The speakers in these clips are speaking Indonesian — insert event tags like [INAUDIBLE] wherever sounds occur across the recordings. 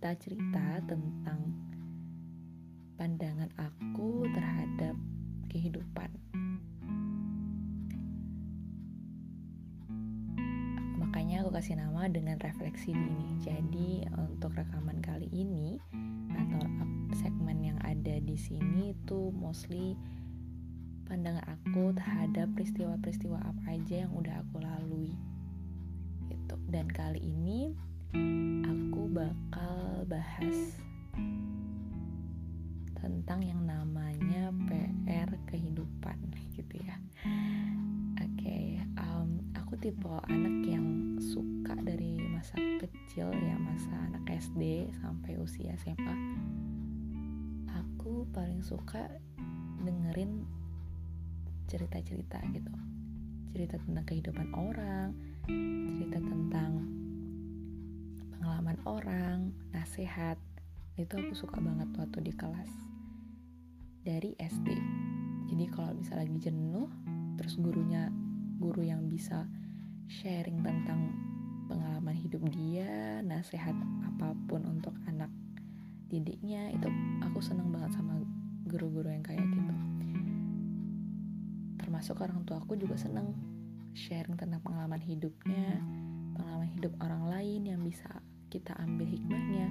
cerita-cerita tentang pandangan aku terhadap kehidupan. Makanya aku kasih nama dengan refleksi dini. Jadi untuk rekaman kali ini atau segmen yang ada di sini itu mostly pandangan aku terhadap peristiwa-peristiwa apa aja yang udah aku lalui gitu dan kali ini bahas tentang yang namanya PR kehidupan gitu ya. Oke okay, um, aku tipe anak yang suka dari masa kecil ya masa anak SD sampai usia SMA aku paling suka dengerin cerita-cerita gitu. Cerita tentang kehidupan orang cerita tentang pengalaman orang nasihat itu aku suka banget waktu di kelas dari SD jadi kalau bisa lagi jenuh terus gurunya guru yang bisa sharing tentang pengalaman hidup dia nasihat apa pun untuk anak didiknya itu aku seneng banget sama guru-guru yang kayak gitu. Termasuk orang tua aku juga seneng sharing tentang pengalaman hidupnya pengalaman hidup orang lain yang bisa kita ambil hikmahnya.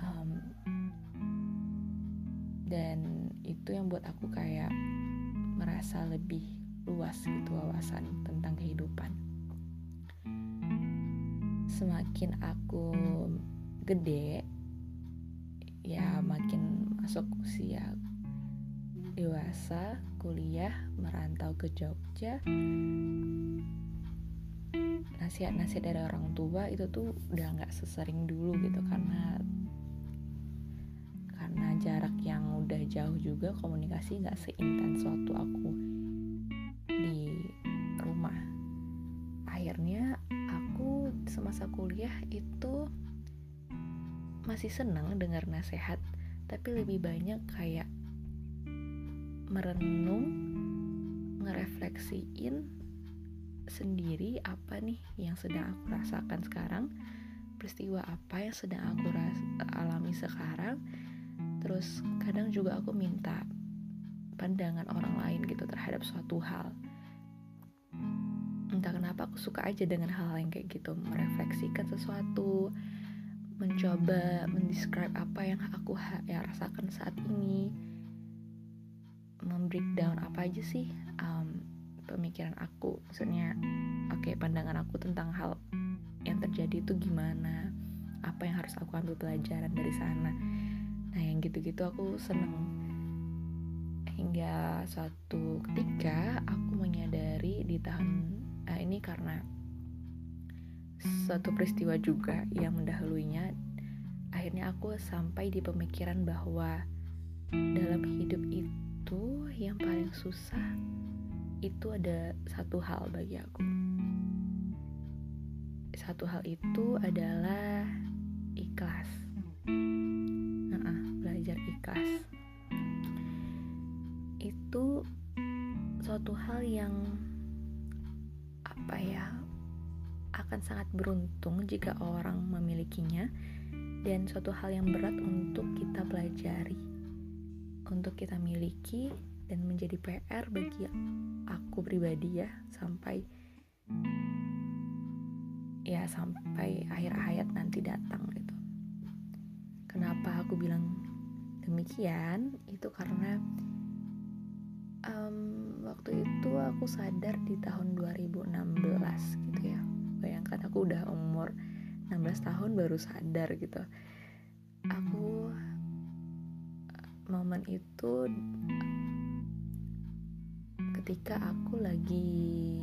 Um, dan itu yang buat aku kayak merasa lebih luas gitu wawasan tentang kehidupan. Semakin aku gede ya makin masuk usia dewasa, kuliah, merantau ke Jogja, nasihat-nasihat dari orang tua itu tuh udah nggak sesering dulu gitu karena karena jarak yang udah jauh juga komunikasi nggak seintens waktu aku di rumah. Akhirnya aku semasa kuliah itu masih senang dengar nasihat tapi lebih banyak kayak merenung ngerefleksiin sendiri apa nih yang sedang aku rasakan sekarang? Peristiwa apa yang sedang aku alami sekarang? Terus kadang juga aku minta pandangan orang lain gitu terhadap suatu hal. Entah kenapa aku suka aja dengan hal, -hal yang kayak gitu merefleksikan sesuatu mencoba mendescribe apa yang aku ya rasakan saat ini membreakdown apa aja sih um, pemikiran aku maksudnya oke okay, pandangan aku tentang hal yang terjadi itu gimana apa yang harus aku ambil pelajaran dari sana. Nah yang gitu-gitu aku seneng. Hingga suatu ketika aku menyadari di tahun uh, ini karena suatu peristiwa juga yang mendahuluinya akhirnya aku sampai di pemikiran bahwa dalam hidup itu yang paling susah itu ada satu hal bagi aku. Satu hal itu adalah ikhlas. Nah, belajar ikhlas. Itu suatu hal yang apa ya akan sangat beruntung jika orang memilikinya dan suatu hal yang berat untuk kita pelajari untuk kita miliki dan menjadi PR bagi aku pribadi ya sampai ya sampai akhir hayat nanti datang gitu. Kenapa aku bilang demikian? Itu karena um, waktu itu aku sadar di tahun 2016 gitu ya. Bayangkan aku udah umur 16 tahun baru sadar gitu. Aku momen itu ketika aku lagi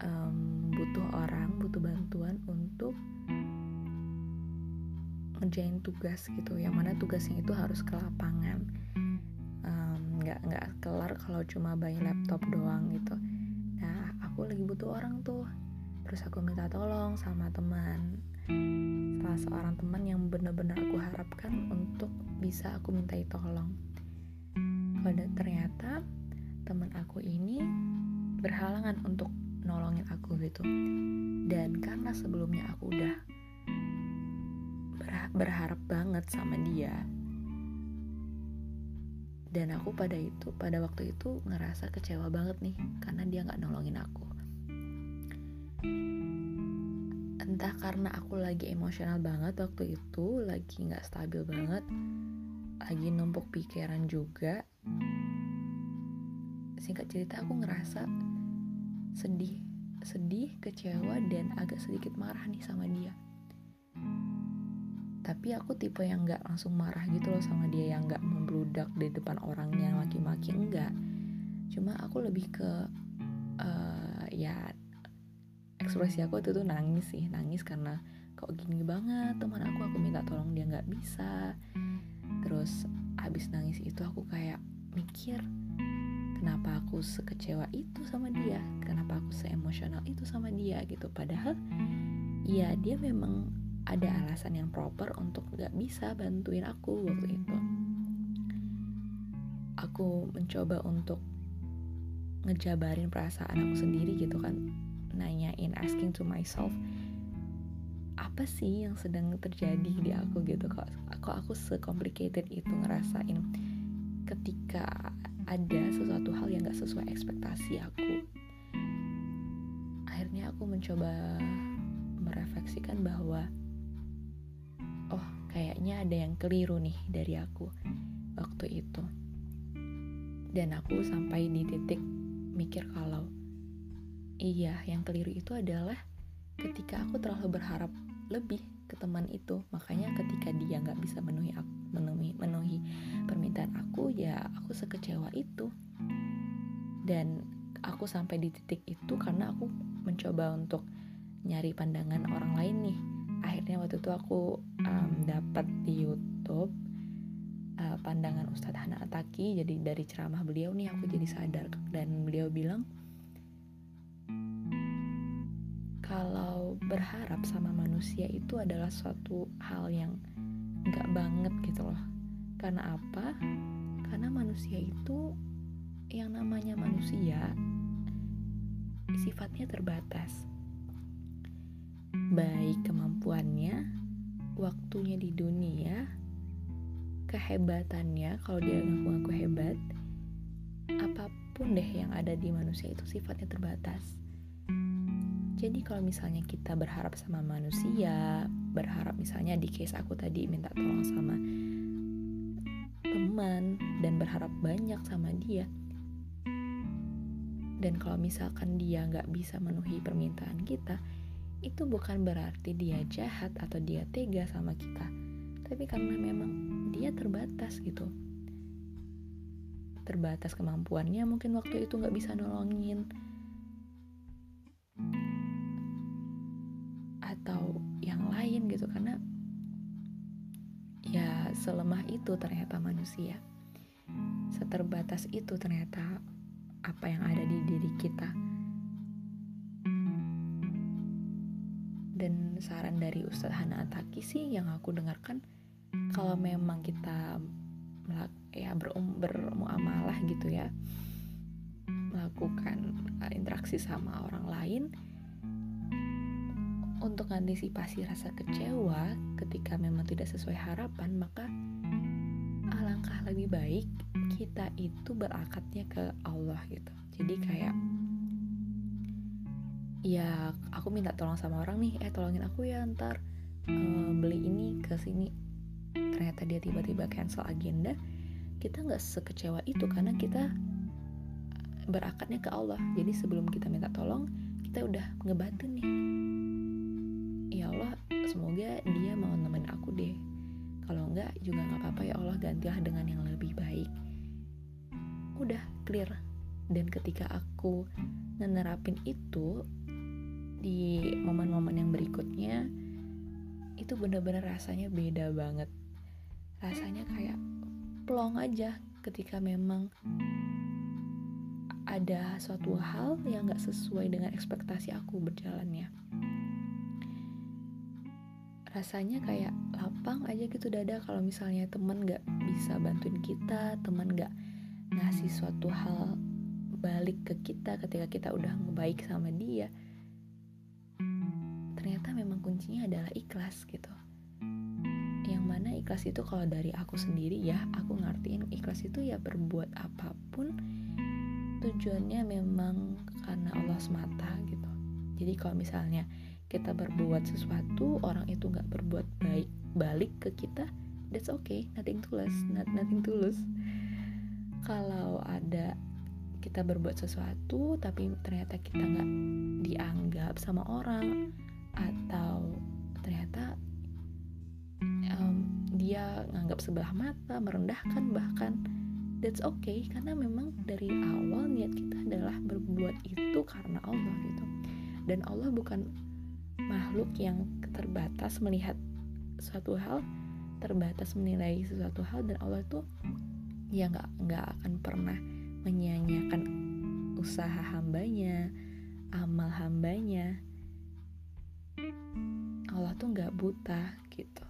um, butuh orang, butuh bantuan untuk ngerjain tugas gitu, yang mana tugasnya itu harus ke lapangan, nggak um, nggak kelar kalau cuma bayi laptop doang gitu. Nah, aku lagi butuh orang tuh, terus aku minta tolong sama teman salah seorang teman yang benar-benar aku harapkan untuk bisa aku mintai tolong. Pada ternyata teman aku ini berhalangan untuk nolongin aku gitu. Dan karena sebelumnya aku udah berharap banget sama dia dan aku pada itu pada waktu itu ngerasa kecewa banget nih karena dia nggak nolongin aku. Entah karena aku lagi emosional banget waktu itu lagi nggak stabil banget lagi numpuk pikiran juga singkat cerita aku ngerasa sedih sedih kecewa dan agak sedikit marah nih sama dia. Tapi aku tipe yang nggak langsung marah gitu loh sama dia yang nggak membludak di depan orangnya maki-maki enggak. Cuma aku lebih ke uh, ya ekspresi aku itu tuh nangis sih nangis karena kok gini banget teman aku aku minta tolong dia nggak bisa. Terus habis nangis itu aku kayak mikir kenapa aku sekecewa itu sama dia? Kenapa aku seemosional itu sama dia gitu? Padahal ya dia memang ada alasan yang proper untuk gak bisa bantuin aku waktu itu. Aku mencoba untuk ngejabarin perasaan aku sendiri gitu kan. Nanyain asking to myself apa sih yang sedang terjadi di aku? Gitu. Kok kok aku secomplicated itu ngerasain ketika ada sesuatu hal yang gak sesuai ekspektasi aku. Akhirnya aku mencoba merefleksikan bahwa oh kayaknya ada yang keliru nih dari aku waktu itu. Dan aku sampai di titik mikir kalau iya yang keliru itu adalah ketika aku terlalu berharap lebih ke teman itu. Makanya ketika dia nggak bisa memenuhi aku memenuhi memenuhi permintaan aku ya aku sekecewa itu. Dan aku sampai di titik itu karena aku mencoba untuk nyari pandangan orang lain nih. Akhirnya waktu itu aku um, dapat di YouTube uh, pandangan Ustadz Hana Ataki. Jadi dari ceramah beliau nih aku jadi sadar. Dan beliau bilang kalau berharap sama manusia itu adalah suatu hal yang nggak banget gitu loh. Karena apa? Karena manusia itu yang namanya manusia sifatnya terbatas. Baik kemampuannya waktunya di dunia kehebatannya kalau dia ngaku-ngaku hebat apa pun deh yang ada di manusia itu sifatnya terbatas jadi kalau misalnya kita berharap sama manusia, berharap misalnya di case aku tadi minta tolong sama teman dan berharap banyak sama dia. Dan kalau misalkan dia nggak bisa memenuhi permintaan kita, itu bukan berarti dia jahat atau dia tega sama kita. Tapi karena memang dia terbatas gitu. Terbatas kemampuannya mungkin waktu itu nggak bisa nolongin gitu karena ya selemah itu ternyata manusia. Seterbatas itu ternyata apa yang ada di diri kita. Dan saran dari Ustadz Hana Ataki sih yang aku dengarkan kalau memang kita ya berum, bermuamalah gitu ya melakukan uh, interaksi sama orang lain untuk antisipasi rasa kecewa ketika memang tidak sesuai harapan, maka alangkah lebih baik kita itu berakatnya ke Allah gitu. Jadi kayak ya aku minta tolong sama orang nih, eh tolongin aku ya ntar uh, beli ini ke sini. Ternyata dia tiba-tiba cancel agenda. Kita nggak sekecewa itu karena kita berakatnya ke Allah. Jadi sebelum kita minta tolong, kita udah ngebantu nih semoga dia mau nemenin aku deh. Kalau enggak juga nggak apa-apa ya Allah gantilah dengan yang lebih baik. Udah clear. Dan ketika aku menerapin itu di momen-momen yang berikutnya itu bener-bener rasanya beda banget. Rasanya kayak plong aja ketika memang ada suatu hal yang gak sesuai dengan ekspektasi aku berjalannya rasanya kayak lapang aja gitu dada kalau misalnya temen gak bisa bantuin kita temen gak ngasih suatu hal balik ke kita ketika kita udah ngebaik sama dia ternyata memang kuncinya adalah ikhlas gitu. Yang mana ikhlas itu kalau dari aku sendiri ya aku ngertiin ikhlas itu ya berbuat apa pun tujuannya memang karena Allah semata gitu. Jadi kalau misalnya kita berbuat sesuatu orang itu nggak berbuat baik balik ke kita that's okay nothing tulus not, nothing tulus kalau ada kita berbuat sesuatu tapi ternyata kita nggak dianggap sama orang atau ternyata um, dia nganggap sebelah mata merendahkan bahkan that's okay karena memang dari awal niat kita adalah berbuat itu karena Allah gitu. Dan Allah bukan makhluk yang terbatas melihat suatu hal terbatas menilai sesuatu hal dan Allah tuh ya nggak nggak akan pernah menyanyiakan usaha hambanya, amal hambanya. Allah tuh nggak buta gitu.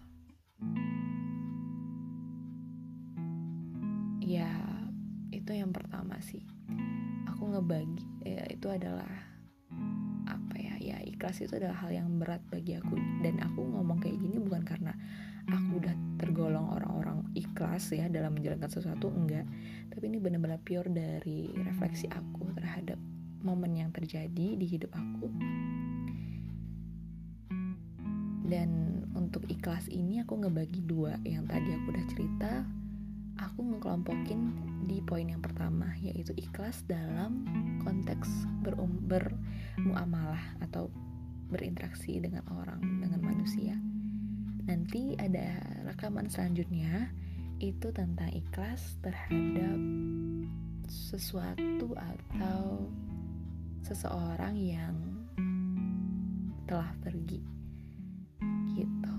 Ya, itu yang pertama sih. Aku ngebagi, ya, itu adalah ya? Ikhlas itu adalah hal yang berat bagi aku. Dan aku ngomong kayak gini bukan karena aku udah tergolong orang-orang ikhlas ya dalam menjalankan sesuatu enggak. Tapi ini benar-benar pure dari refleksi aku terhadap momen yang terjadi di hidup aku. Dan untuk ikhlas ini aku ngebagi dua. Yang tadi aku udah cerita aku ngekelompokin di poin yang pertama yaitu ikhlas dalam konteks berum bermuamalah atau berinteraksi dengan orang dengan manusia. Nanti ada rekaman selanjutnya itu tentang ikhlas terhadap sesuatu atau seseorang yang telah pergi gitu.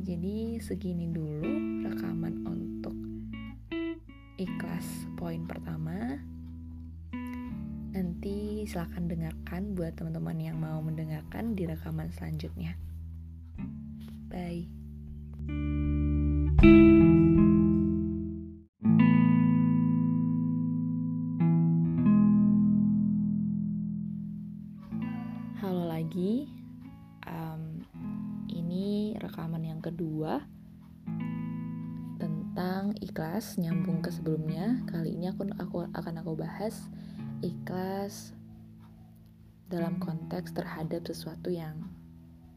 Jadi segini dulu rekaman untuk ikhlas poin pertama nanti silahkan dengarkan buat teman-teman yang mau mendengarkan di rekaman selanjutnya Bye. Halo lagi, um, ini rekaman yang kedua tentang ikhlas nyambung ke sebelumnya. Kali ini aku aku akan aku bahas dalam konteks terhadap sesuatu yang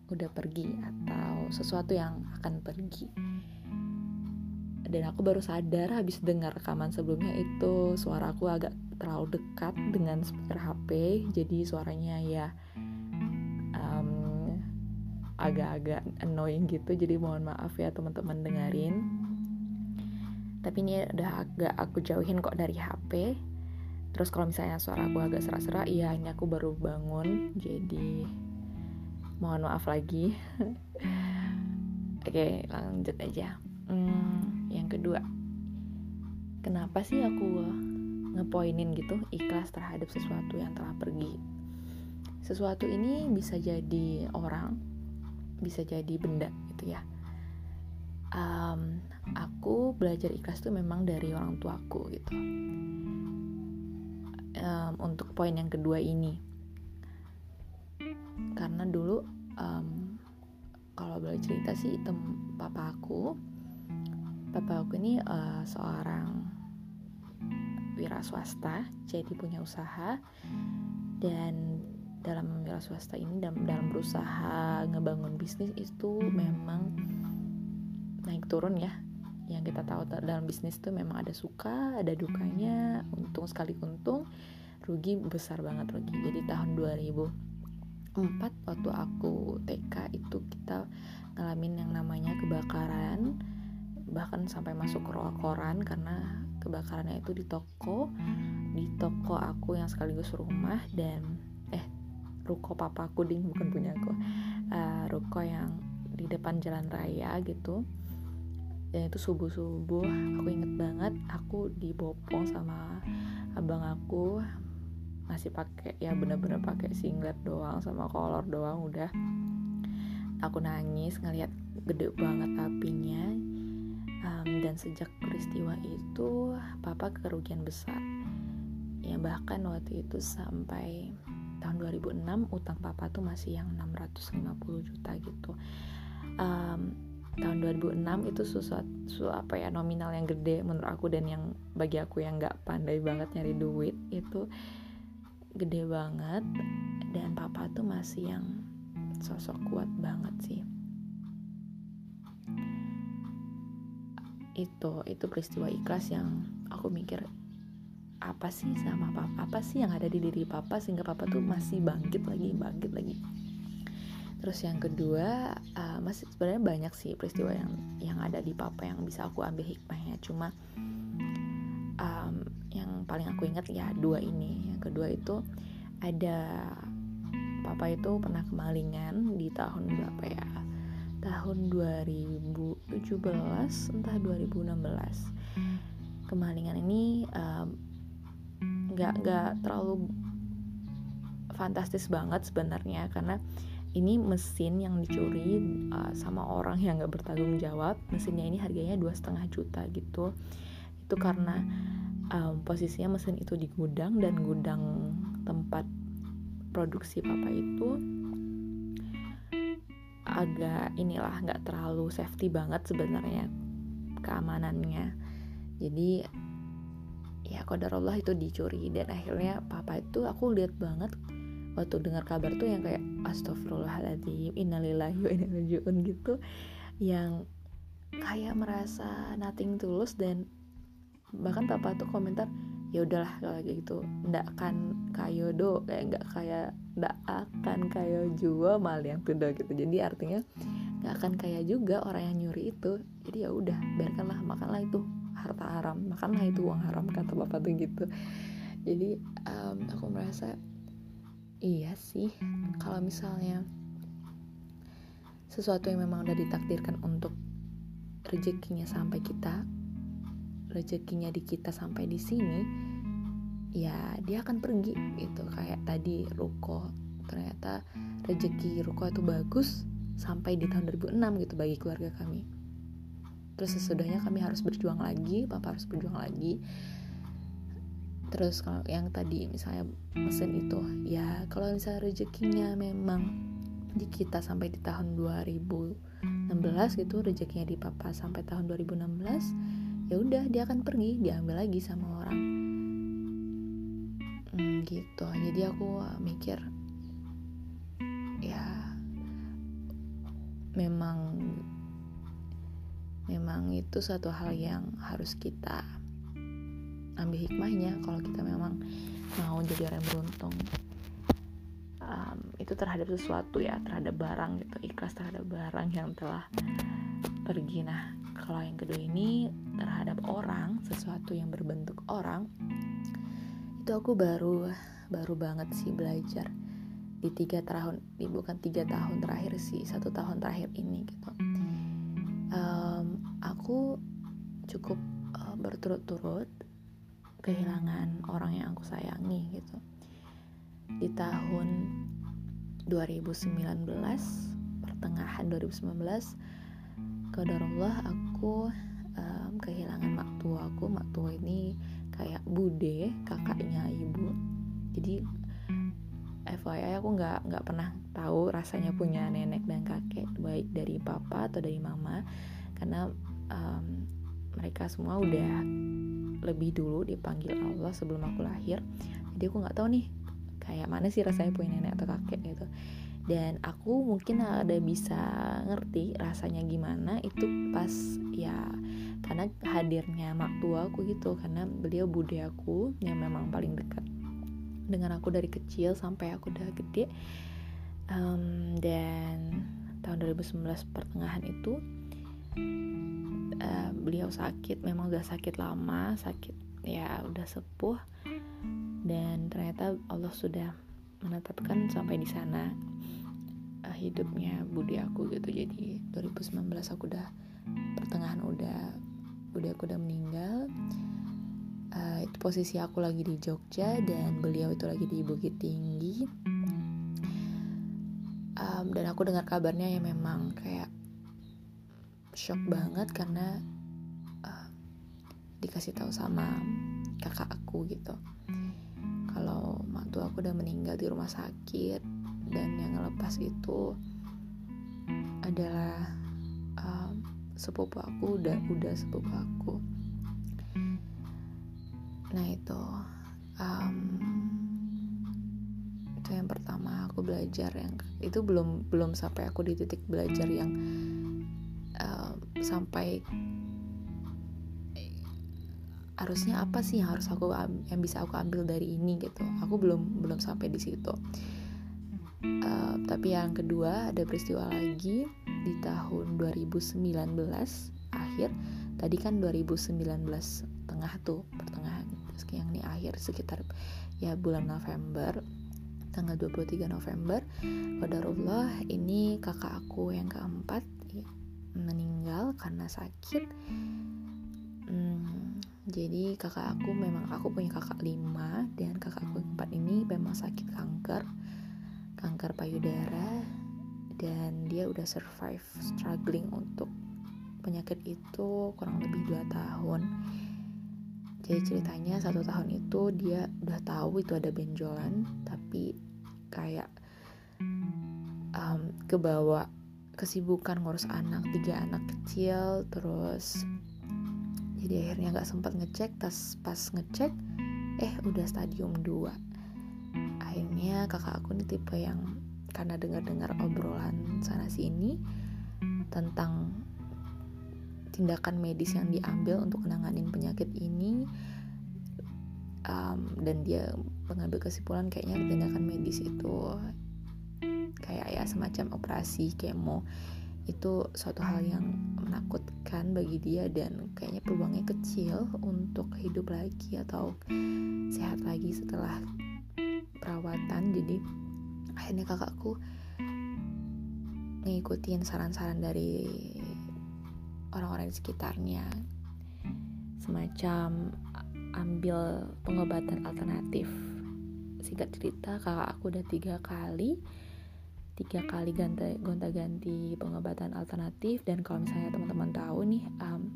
udah pergi atau sesuatu yang akan pergi. Dan aku baru sadar habis dengar rekaman sebelumnya itu suara aku agak terlalu dekat dengan speaker HP jadi suaranya ya um, agak-agak annoying gitu. Jadi mohon maaf ya teman-teman dengerin. Tapi ini udah agak aku jauhin kok dari HP terus kalau misalnya suara aku agak serak-serak iya ini aku baru bangun jadi mohon maaf lagi. [LAUGHS] Oke lanjut aja. Hmm, yang kedua. Kenapa sih aku ngepoinin gitu ikhlas terhadap sesuatu yang telah pergi? Sesuatu ini bisa jadi orang bisa jadi benda gitu ya. Um, aku belajar ikhlas tuh memang dari orang tuaku gitu um, untuk poin yang kedua ini. Karena dulu um, kalau boleh cerita sih tem papa aku papa aku ini uh, seorang wira swasta jadi punya usaha. Dan dalam wira swasta ini dalam, dalam berusaha ngebangun bisnis itu memang naik turun ya yang kita tahu dalam bisnis itu memang ada suka ada dukanya untung sekali untung rugi besar banget rugi. Jadi tahun 2000 empat waktu aku TK itu kita ngalamin yang namanya kebakaran bahkan sampai masuk ke koran karena kebakarannya itu di toko di toko aku yang sekaligus rumah dan eh ruko papaku ding bukan punya aku. Uh, ruko yang di depan jalan raya gitu dan itu subuh subuh aku inget banget aku dibopong sama abang aku masih pakai ya bener-bener pakai singlet doang sama kolor doang udah. Aku nangis ngelihat gede banget apinya um, dan sejak peristiwa itu papa kerugian besar. Ya bahkan waktu itu sampai tahun 2006 utang papa tuh masih yang 650 juta gitu. Um, tahun 2006 itu sesuatu apa ya nominal yang gede menurut aku dan yang bagi aku yang nggak pandai banget nyari duit itu gede banget dan papa tuh masih yang sosok kuat banget sih. Itu itu peristiwa ikhlas yang aku mikir apa sih sama papa apa sih yang ada di diri papa sehingga papa tuh masih bangkit lagi bangkit lagi terus yang kedua uh, masih sebenarnya banyak sih peristiwa yang yang ada di papa yang bisa aku ambil hikmahnya. Cuma um, yang paling aku ingat ya dua ini. Yang kedua itu ada papa itu pernah kemalingan di tahun berapa ya? Tahun 2017 entah 2016 kemalingan ini nggak um, nggak terlalu fantastis banget sebenarnya karena ini mesin yang dicuri uh, sama orang yang nggak bertanggung jawab. Mesinnya ini harganya dua setengah juta gitu. Itu karena um, posisinya mesin itu di gudang dan gudang tempat produksi papa itu agak inilah nggak terlalu safety banget sebenarnya keamanannya. Jadi ya kodarullah itu dicuri dan akhirnya papa itu aku lihat banget waktu dengar kabar tuh yang kayak astagfirullahaladzim innalillahi wa inna gitu. Yang kayak merasa nothing tulus dan bahkan papa tuh komentar ya udahlah kalau gitu ndak akan kayo do kayak nggak kayak ndak akan kayo jual mal yang tuh gitu. Jadi artinya nggak akan kaya juga orang yang nyuri itu. Jadi ya udah biarkanlah makanlah itu harta haram makanlah itu uang haram kata bapak tuh gitu. Jadi um, aku merasa iya sih. Kalau misalnya sesuatu yang memang udah ditakdirkan untuk rezekinya sampai kita rezekinya di kita sampai di sini ya dia akan pergi gitu. Kayak tadi ruko ternyata rezeki ruko itu bagus sampai di tahun 2006 gitu bagi keluarga kami. Terus sesudahnya kami harus berjuang lagi papa harus berjuang lagi terus kalau yang tadi misalnya mesin itu ya kalau misalnya rezekinya memang di kita sampai di tahun 2016 gitu rezekinya di papa sampai tahun 2016 ya udah dia akan pergi diambil lagi sama orang. Hmm, gitu. Jadi aku mikir ya memang memang itu satu hal yang harus kita ambil hikmahnya kalau kita memang mau jadi orang yang beruntung. Um, itu terhadap sesuatu ya terhadap barang gitu ikhlas terhadap barang yang telah pergi. Nah kalau yang kedua ini terhadap orang sesuatu yang berbentuk orang itu aku baru baru banget sih belajar di tiga tahun di bukan tiga tahun terakhir sih satu tahun terakhir ini gitu. Um, aku cukup uh, berturut-turut kehilangan orang yang aku sayangi gitu. Di tahun 2019 pertengahan 2019 Qadarullah aku um, kehilangan mak tua aku. Mak tua ini kayak bude kakaknya ibu. Jadi FYI aku nggak nggak pernah tahu rasanya punya nenek dan kakek baik dari papa atau dari mama. Karena um, mereka semua udah lebih dulu dipanggil Allah sebelum aku lahir. Jadi aku nggak tahu nih kayak mana sih rasanya punya nenek atau kakek gitu. Dan aku mungkin ada bisa ngerti rasanya gimana itu pas ya karena hadirnya mak tua aku gitu karena beliau bude aku yang memang paling dekat dengan aku dari kecil sampai aku udah gede. Um, dan tahun 2019 pertengahan itu uh, beliau sakit memang udah sakit lama sakit ya udah sepuh. Dan ternyata Allah sudah menetapkan sampai di sana uh, hidupnya budi aku gitu. Jadi 2019 aku udah pertengahan udah budi aku udah meninggal. Uh, itu posisi aku lagi di Jogja dan beliau itu lagi di Bukit Tinggi. Um, dan aku dengar kabarnya ya memang kayak shock banget karena uh, dikasih tahu sama kakak aku gitu. Kalau mak aku udah meninggal di rumah sakit dan yang ngelepas itu adalah um, sepupu aku udah udah sepupu aku. Nah itu um, itu yang pertama aku belajar yang itu belum belum sampai aku di titik belajar yang uh, sampai harusnya apa sih yang harus aku yang bisa aku ambil dari ini gitu. Aku belum belum sampai di situ. Uh, tapi yang kedua ada peristiwa lagi di tahun 2019 akhir. Tadi kan 2019 tengah tuh pertengahan. Yang ini akhir sekitar ya bulan November. Tanggal 23 November Qadarullah ini kakak aku yang keempat meninggal karena sakit. Hmm, jadi kakak aku memang aku punya kakak lima dan kakak aku empat ini memang sakit kanker kanker payudara dan dia udah survive struggling untuk penyakit itu kurang lebih dua tahun. Jadi ceritanya satu tahun itu dia udah tahu itu ada benjolan tapi kayak um, kebawa kesibukan ngurus anak tiga anak kecil terus jadi akhirnya nggak sempat ngecek tas pas ngecek eh udah stadium 2 akhirnya kakak aku ini tipe yang karena dengar-dengar obrolan sana sini tentang tindakan medis yang diambil untuk menanganin penyakit ini um, dan dia mengambil kesimpulan kayaknya tindakan medis itu kayak ya semacam operasi kemo. Itu suatu hal yang menakutkan bagi dia dan kayaknya peluangnya kecil untuk hidup lagi atau sehat lagi setelah perawatan. Jadi akhirnya kakakku ngikutin saran-saran dari orang-orang di sekitarnya. Semacam ambil pengobatan alternatif. Singkat cerita kakak aku udah tiga kali tiga kali ganti gonta ganti pengobatan alternatif. Dan kalau misalnya teman-teman tahu nih um,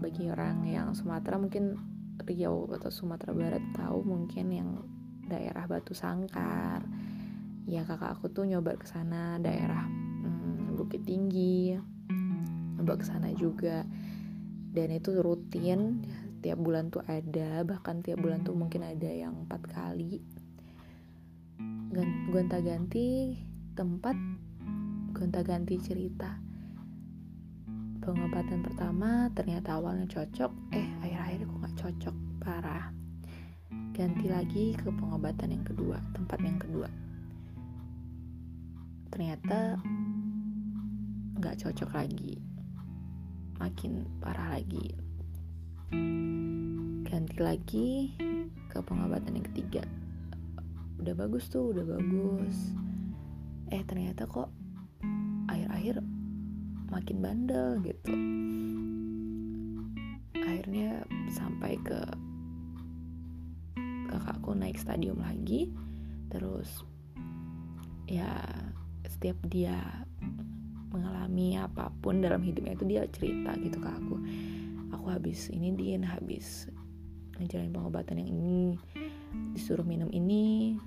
bagi orang yang Sumatera mungkin Riau atau Sumatera Barat tahu mungkin yang daerah Batu Sangkar. Ya kakak aku tuh nyoba ke sana daerah hmm, Bukit Tinggi nyoba ke sana juga. Dan itu rutin tiap bulan tuh ada bahkan tiap bulan tuh mungkin ada yang empat kali. Gonta ganti tempat gonta ganti cerita. Pengobatan pertama ternyata awalnya cocok eh akhir-akhir kok nggak cocok parah. Ganti lagi ke pengobatan yang kedua tempat yang kedua. Ternyata nggak cocok lagi makin parah lagi. Ganti lagi ke pengobatan yang ketiga. Udah bagus tuh udah bagus eh ternyata kok akhir-akhir makin bandel gitu. Akhirnya sampai ke kakakku naik stadium lagi terus ya setiap dia mengalami apa pun dalam hidupnya itu dia cerita gitu ke aku. Aku habis ini din habis ngejalanin pengobatan yang ini disuruh minum ini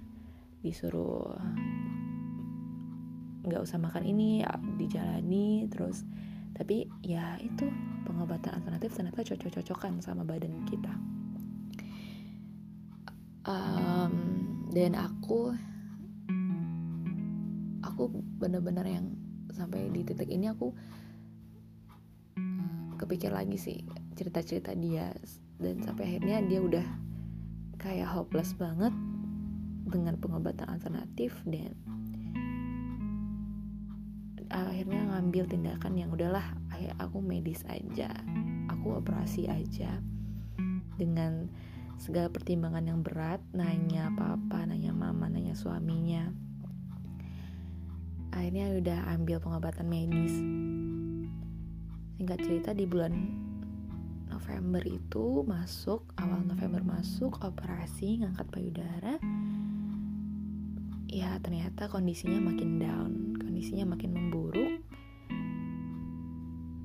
disuruh nggak usah makan ini ya, dijalani terus tapi ya itu pengobatan alternatif ternyata cocok-cocokan sama badan kita. Um, dan aku aku bener-bener yang sampai di titik ini aku kepikir lagi sih cerita-cerita dia dan sampai akhirnya dia udah kayak hopeless banget dengan pengobatan alternatif dan akhirnya ngambil tindakan yang udahlah aku medis aja aku operasi aja dengan segala pertimbangan yang berat nanya papa nanya mama nanya suaminya. Akhirnya udah ambil pengobatan medis. Singkat cerita di bulan November itu masuk awal November masuk operasi ngangkat payudara. Ya ternyata kondisinya makin down kondisinya makin memburuk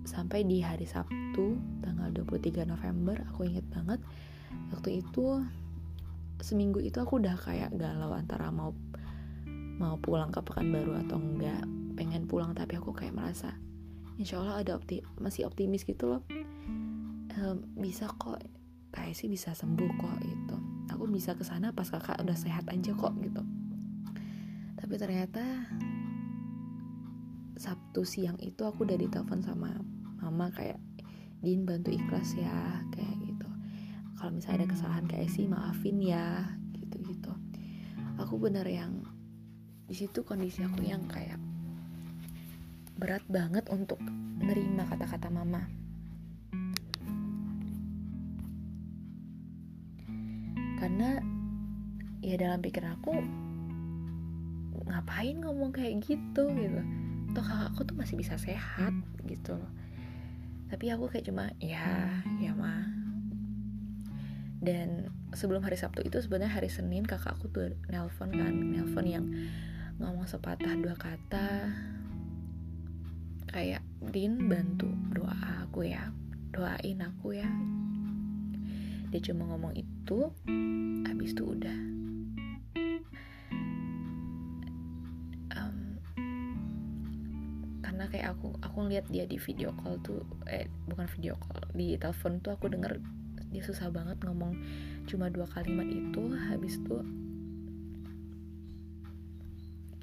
sampai di hari Sabtu tanggal 23 November aku inget banget waktu itu seminggu itu aku udah kayak galau antara mau mau pulang ke Pekanbaru atau enggak pengen pulang tapi aku kayak merasa insya Allah ada opti masih optimis gitu loh. Ehm, bisa kok kayak sih bisa sembuh kok itu aku bisa ke sana pas kakak udah sehat aja kok gitu. Tapi ternyata Sabtu siang itu aku udah ditelepon sama mama kayak Din bantu ikhlas ya kayak gitu. Kalau misalnya ada kesalahan kayak sih maafin ya gitu gitu aku bener yang di situ kondisi aku yang kayak berat banget untuk menerima kata-kata mama. Karena ya dalam pikiran aku ngapain ngomong kayak gitu? Gitu toh kakakku tuh masih bisa sehat gitu loh. Tapi aku kayak cuma ya ya mah dan sebelum hari Sabtu itu sebenarnya hari Senin kakakku tuh nelpon kan nelpon yang ngomong sepatah dua kata. Kayak Din bantu doa aku ya doain aku ya. Dia cuma ngomong itu habis itu udah karena kayak aku aku ngeliat dia di video call tuh eh bukan video call di telepon tuh aku denger dia susah banget ngomong cuma dua kalimat itu habis itu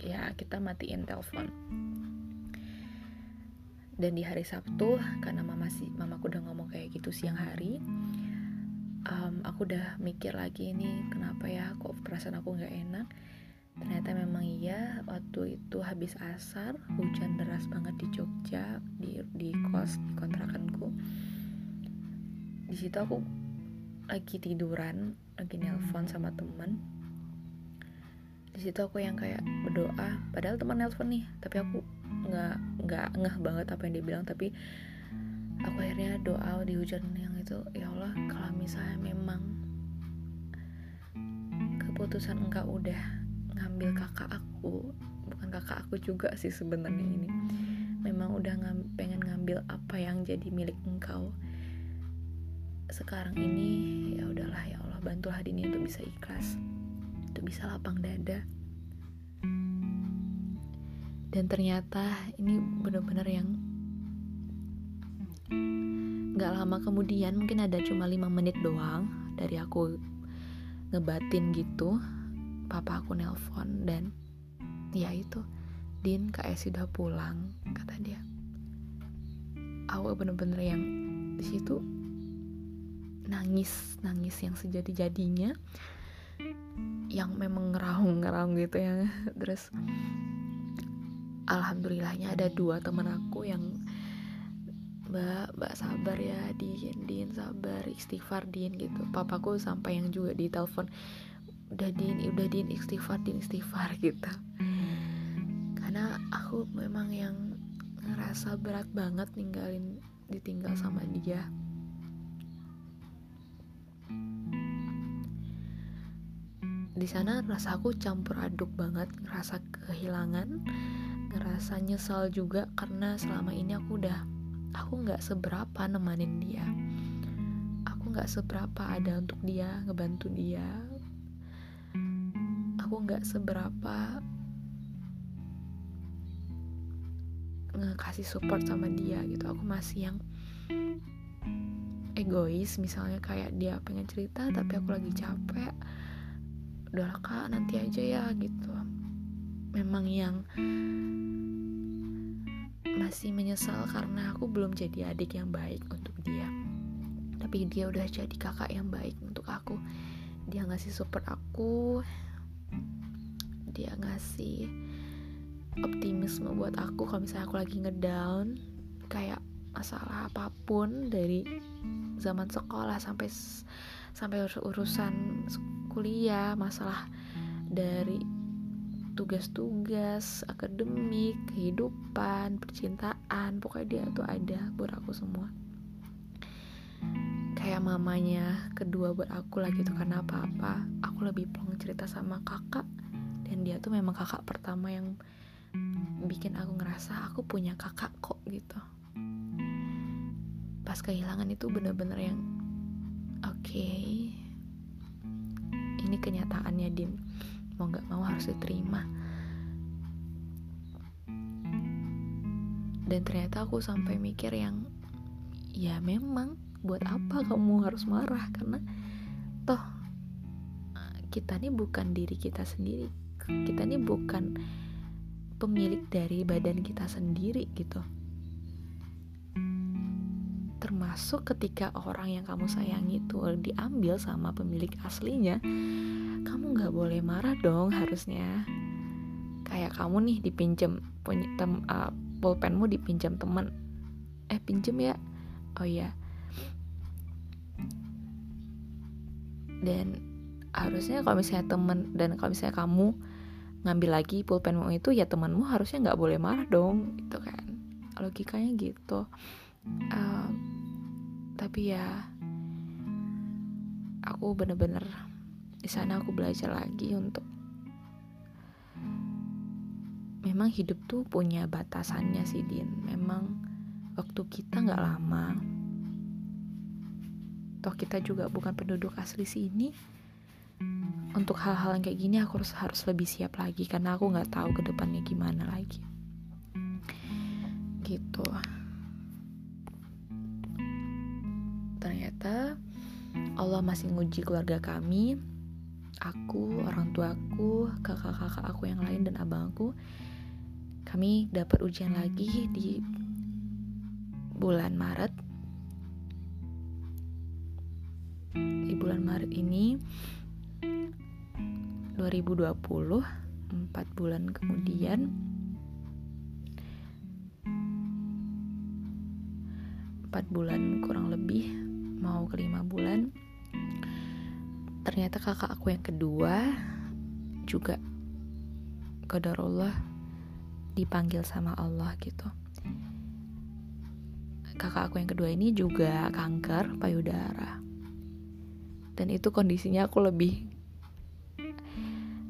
ya kita matiin telepon. Dan di hari Sabtu karena mama sih mamaku udah ngomong kayak gitu siang hari um, aku udah mikir lagi ini kenapa ya kok perasaan aku nggak enak ternyata memang iya waktu itu habis asar hujan deras banget di Jogja di di kos di kontrakanku. Di situ aku lagi tiduran lagi nelpon sama temen. Di situ aku yang kayak berdoa padahal teman nelpon nih tapi aku nggak nggak ngeh banget apa yang dia bilang tapi aku akhirnya doa di hujan yang itu ya Allah kalau misalnya memang keputusan engkau udah ngambil kakak aku bukan kakak aku juga sih sebenarnya ini. Memang udah ngam, pengen ngambil apa yang jadi milik engkau. Sekarang ini ya udahlah ya Allah bantulah Dini untuk bisa ikhlas itu bisa lapang dada. Dan ternyata ini benar-benar yang nggak lama kemudian mungkin ada cuma lima menit doang dari aku ngebatin gitu papa aku nelpon dan ya itu Din kak Esi udah pulang kata dia. Aku bener-bener yang di situ nangis nangis yang sejadi jadinya yang memang ngeraung-ngeraung gitu ya. [LAUGHS] Terus alhamdulillahnya ada dua temen aku yang mbak mbak sabar ya din din sabar istighfar din gitu. Papaku sampai yang juga di telepon udah din udah din istighfar din istighfar [LAUGHS] gitu. Karena aku memang yang ngerasa berat banget ninggalin ditinggal sama dia. Di sana rasa aku campur aduk banget ngerasa kehilangan ngerasa nyesal juga karena selama ini aku udah aku nggak seberapa nemanin dia. Aku nggak seberapa ada untuk dia ngebantu dia aku nggak seberapa ngekasih support sama dia gitu. Aku masih yang egois misalnya kayak dia pengen cerita tapi aku lagi capek udahlah kak nanti aja ya gitu. Memang yang masih menyesal karena aku belum jadi adik yang baik untuk dia. Tapi dia udah jadi kakak yang baik untuk aku. Dia ngasih support aku dia ngasih optimisme buat aku kalau misalnya aku lagi ngedown kayak masalah apa pun dari zaman sekolah sampai sampai urusan kuliah masalah dari tugas-tugas akademik kehidupan percintaan pokoknya dia tuh ada buat aku semua. Kayak mamanya kedua buat aku lah gitu karena apa-apa aku lebih plong cerita sama kakak dan dia tuh memang kakak pertama yang bikin aku ngerasa aku punya kakak kok gitu. Pas kehilangan itu bener-bener yang oke okay, ini kenyataannya din. Mau nggak mau harus diterima. Dan ternyata aku sampai mikir yang ya memang buat apa kamu harus marah? Karena toh kita ini bukan diri kita sendiri kita ini bukan pemilik dari badan kita sendiri gitu. Termasuk ketika orang yang kamu sayangi itu diambil sama pemilik aslinya kamu nggak boleh marah dong harusnya. Kayak kamu nih dipinjem punya tem uh, pulpenmu dipinjam teman eh pinjem ya? Oh ya dan harusnya kalau misalnya temen dan kalau misalnya kamu ngambil lagi pulpenmu itu ya temanmu harusnya nggak boleh marah dong itu kan. Logikanya gitu. Uh, tapi ya aku bener-bener di sana aku belajar lagi untuk memang hidup tuh punya batasannya sih Din. Memang waktu kita nggak lama toh kita juga bukan penduduk asli sini untuk hal-hal yang kayak gini aku harus harus lebih siap lagi karena aku nggak tahu ke depannya gimana lagi. Gitu. Ternyata Allah masih nguji keluarga kami aku orang tuaku kakak-kakak aku yang lain dan abangku. Kami dapat ujian lagi di bulan Maret. Di bulan Maret ini 2020, 4 bulan kemudian empat bulan kurang lebih mau ke lima bulan ternyata kakak aku yang kedua juga qadarullah dipanggil sama Allah gitu. Kakak aku yang kedua ini juga kanker payudara. Dan itu kondisinya aku lebih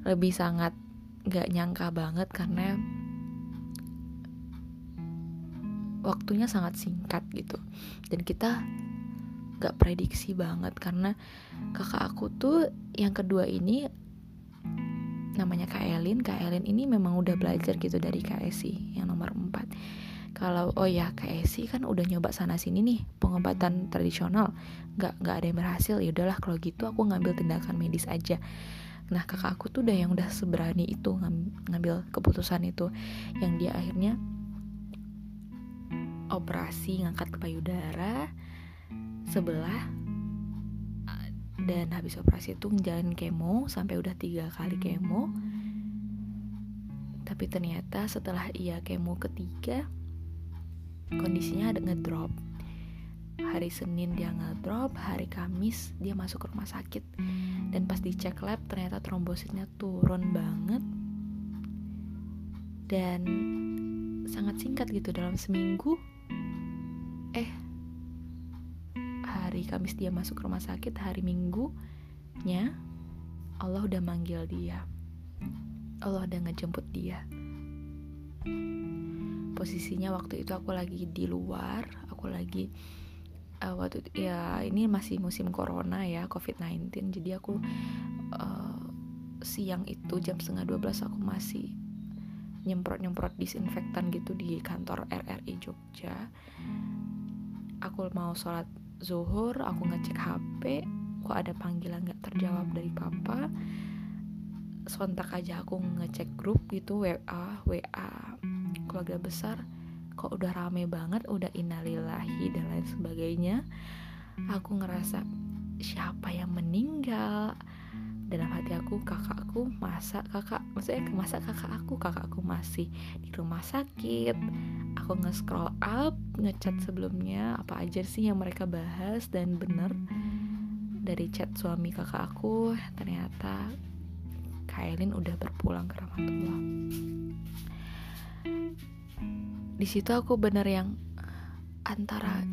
lebih sangat gak nyangka banget karena waktunya sangat singkat gitu. Dan kita gak prediksi banget karena kakak aku tuh yang kedua ini namanya Kak Elin. Kak Elin ini memang udah belajar gitu dari Kak Esi yang nomor 4 kalau oh ya Kak Esi kan udah nyoba sana sini nih pengobatan tradisional. Nggak nggak ada yang berhasil. Ya udahlah kalau gitu aku ngambil tindakan medis aja nah kakak aku tuh udah yang udah seberani itu ngambil keputusan itu. Yang dia akhirnya operasi ngangkat payudara sebelah dan habis operasi itu ngejalanin kemo sampai udah tiga kali kemo. Tapi ternyata setelah ia kemo ketiga kondisinya ada ngedrop hari Senin dia ngedrop hari Kamis dia masuk ke rumah sakit. Dan pas dicek lab ternyata trombositnya turun banget. Dan sangat singkat gitu dalam seminggu eh hari Kamis dia masuk rumah sakit hari Minggunya Allah udah manggil dia. Allah udah ngejemput dia. Posisinya waktu itu aku lagi di luar aku lagi uh, waktu ya ini masih musim corona ya covid-19 jadi aku uh, siang itu jam setengah 12 aku masih nyemprot-nyemprot disinfektan gitu di kantor RRI Jogja. Aku mau sholat zuhur aku ngecek HP kok ada panggilan gak terjawab dari papa. Sontak aja aku ngecek grup gitu WA WA keluarga besar kok udah rame banget udah innalillahi dan lain sebagainya. Aku ngerasa siapa yang meninggal? Dalam hati aku kakakku masa kakak maksudnya masa kakak aku kakakku masih di rumah sakit. Aku nge-scroll up ngechat sebelumnya apa aja sih yang mereka bahas dan bener dari chat suami kakak aku ternyata Kailin udah berpulang ke Rahmatullah di situ aku bener yang antara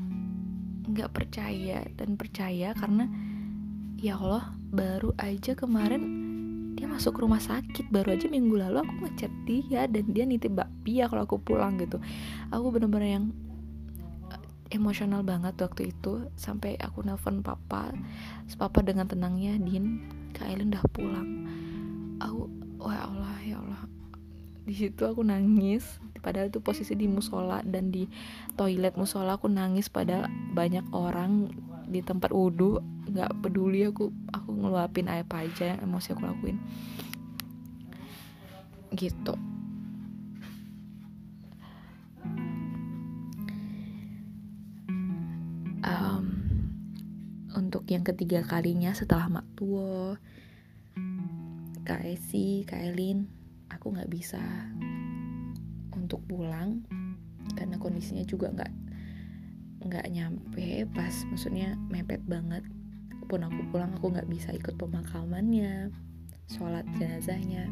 nggak percaya dan percaya karena ya Allah baru aja kemarin dia masuk rumah sakit baru aja minggu lalu aku ngechat dia dan dia nitip bakpia kalau aku pulang gitu. Aku bener-bener yang eh, emosional banget waktu itu sampai aku nelpon papa papa dengan tenangnya din Kak Elin udah pulang. Aku wah ya Allah ya Allah di situ aku nangis. Padahal itu posisi di musola dan di toilet musola aku nangis pada banyak orang di tempat wudhu. Nggak peduli aku aku ngeluapin apa aja emosi aku lakuin. Gitu. Um, untuk yang ketiga kalinya setelah Mak Tuo. Kak Esi, Kak Elin aku nggak bisa untuk pulang karena kondisinya juga nggak nggak nyampe pas maksudnya mepet banget. Pun aku pulang aku nggak bisa ikut pemakamannya sholat jenazahnya.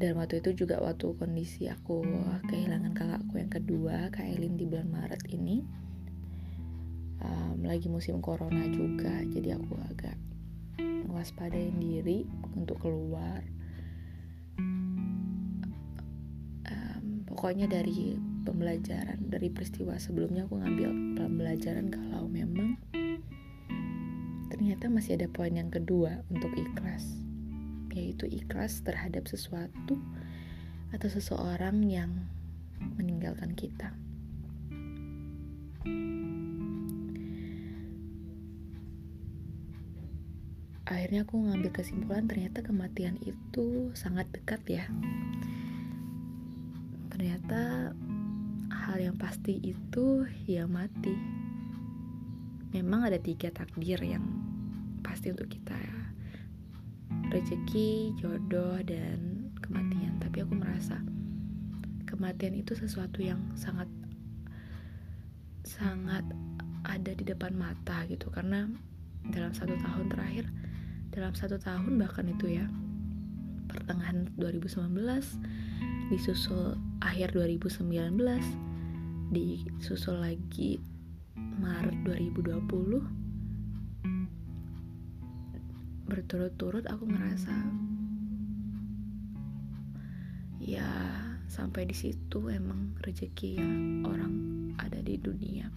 Dan waktu itu juga waktu kondisi aku kehilangan kakakku yang kedua Kak Elin di bulan Maret ini um, lagi musim corona juga. Jadi aku agak waspadain diri untuk keluar um, pokoknya dari pembelajaran dari peristiwa sebelumnya aku ngambil pembelajaran kalau memang ternyata masih ada poin yang kedua untuk ikhlas yaitu ikhlas terhadap sesuatu atau seseorang yang meninggalkan kita. Akhirnya aku ngambil kesimpulan ternyata kematian itu sangat dekat ya. Ternyata hal yang pasti itu ya mati. Memang ada tiga takdir yang pasti untuk kita ya rezeki, jodoh, dan kematian. Tapi aku merasa kematian itu sesuatu yang sangat sangat ada di depan mata gitu karena dalam satu tahun terakhir dalam satu tahun bahkan itu ya. Pertengahan 2019 disusul akhir 2019 disusul lagi Maret 2020 berturut-turut aku ngerasa ya sampai di situ emang rezeki ya orang ada di dunia.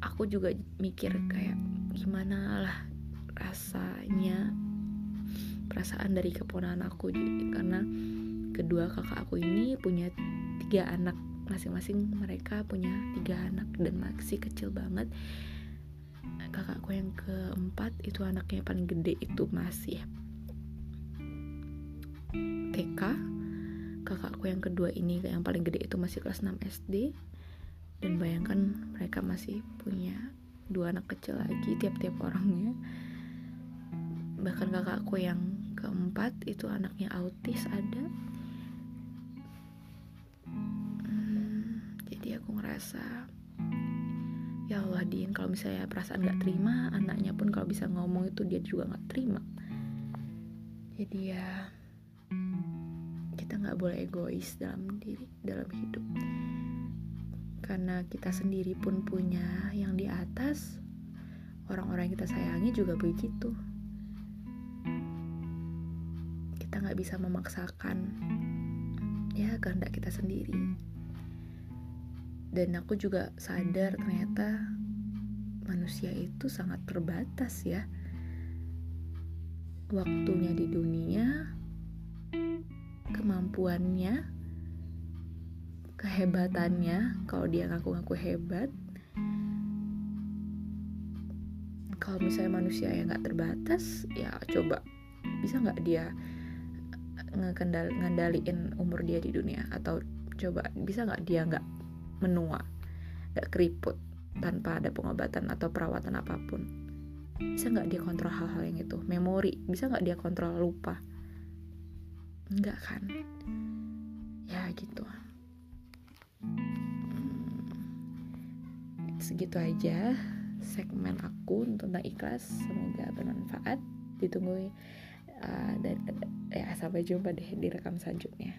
Aku juga mikir kayak gimana lah rasanya perasaan dari keponakan aku karena kedua kakak aku ini punya tiga anak masing-masing mereka punya tiga anak dan masih kecil banget. Kakakku yang keempat itu anaknya paling gede itu masih TK kakakku yang kedua ini yang paling gede itu masih kelas 6 SD dan bayangkan mereka masih punya dua anak kecil lagi tiap-tiap orangnya. Bahkan kakakku yang keempat itu anaknya autis ada. Hmm, jadi aku ngerasa ya Allah Din kalau misalnya perasaan nggak terima anaknya pun kalau bisa ngomong itu dia juga nggak terima. Jadi ya kita nggak boleh egois dalam diri dalam hidup karena kita sendiri pun punya yang di atas orang-orang yang kita sayangi juga begitu. Kita nggak bisa memaksakan ya kehendak kita sendiri. Dan aku juga sadar ternyata manusia itu sangat terbatas ya. Waktunya di dunia kemampuannya kehebatannya kalau dia ngaku-ngaku hebat kalau misalnya manusia yang nggak terbatas ya coba bisa nggak dia ngandaliin umur dia di dunia atau coba bisa nggak dia nggak menua, gak keriput tanpa ada pengobatan atau perawatan apa pun. Bisa nggak dia kontrol hal-hal yang itu? Memori, bisa nggak dia kontrol lupa? Enggak kan? Ya gitu. Segitu aja segmen aku tentang ikhlas. Semoga bermanfaat. Ditunggu uh, dan ya sampai jumpa deh di rekam selanjutnya.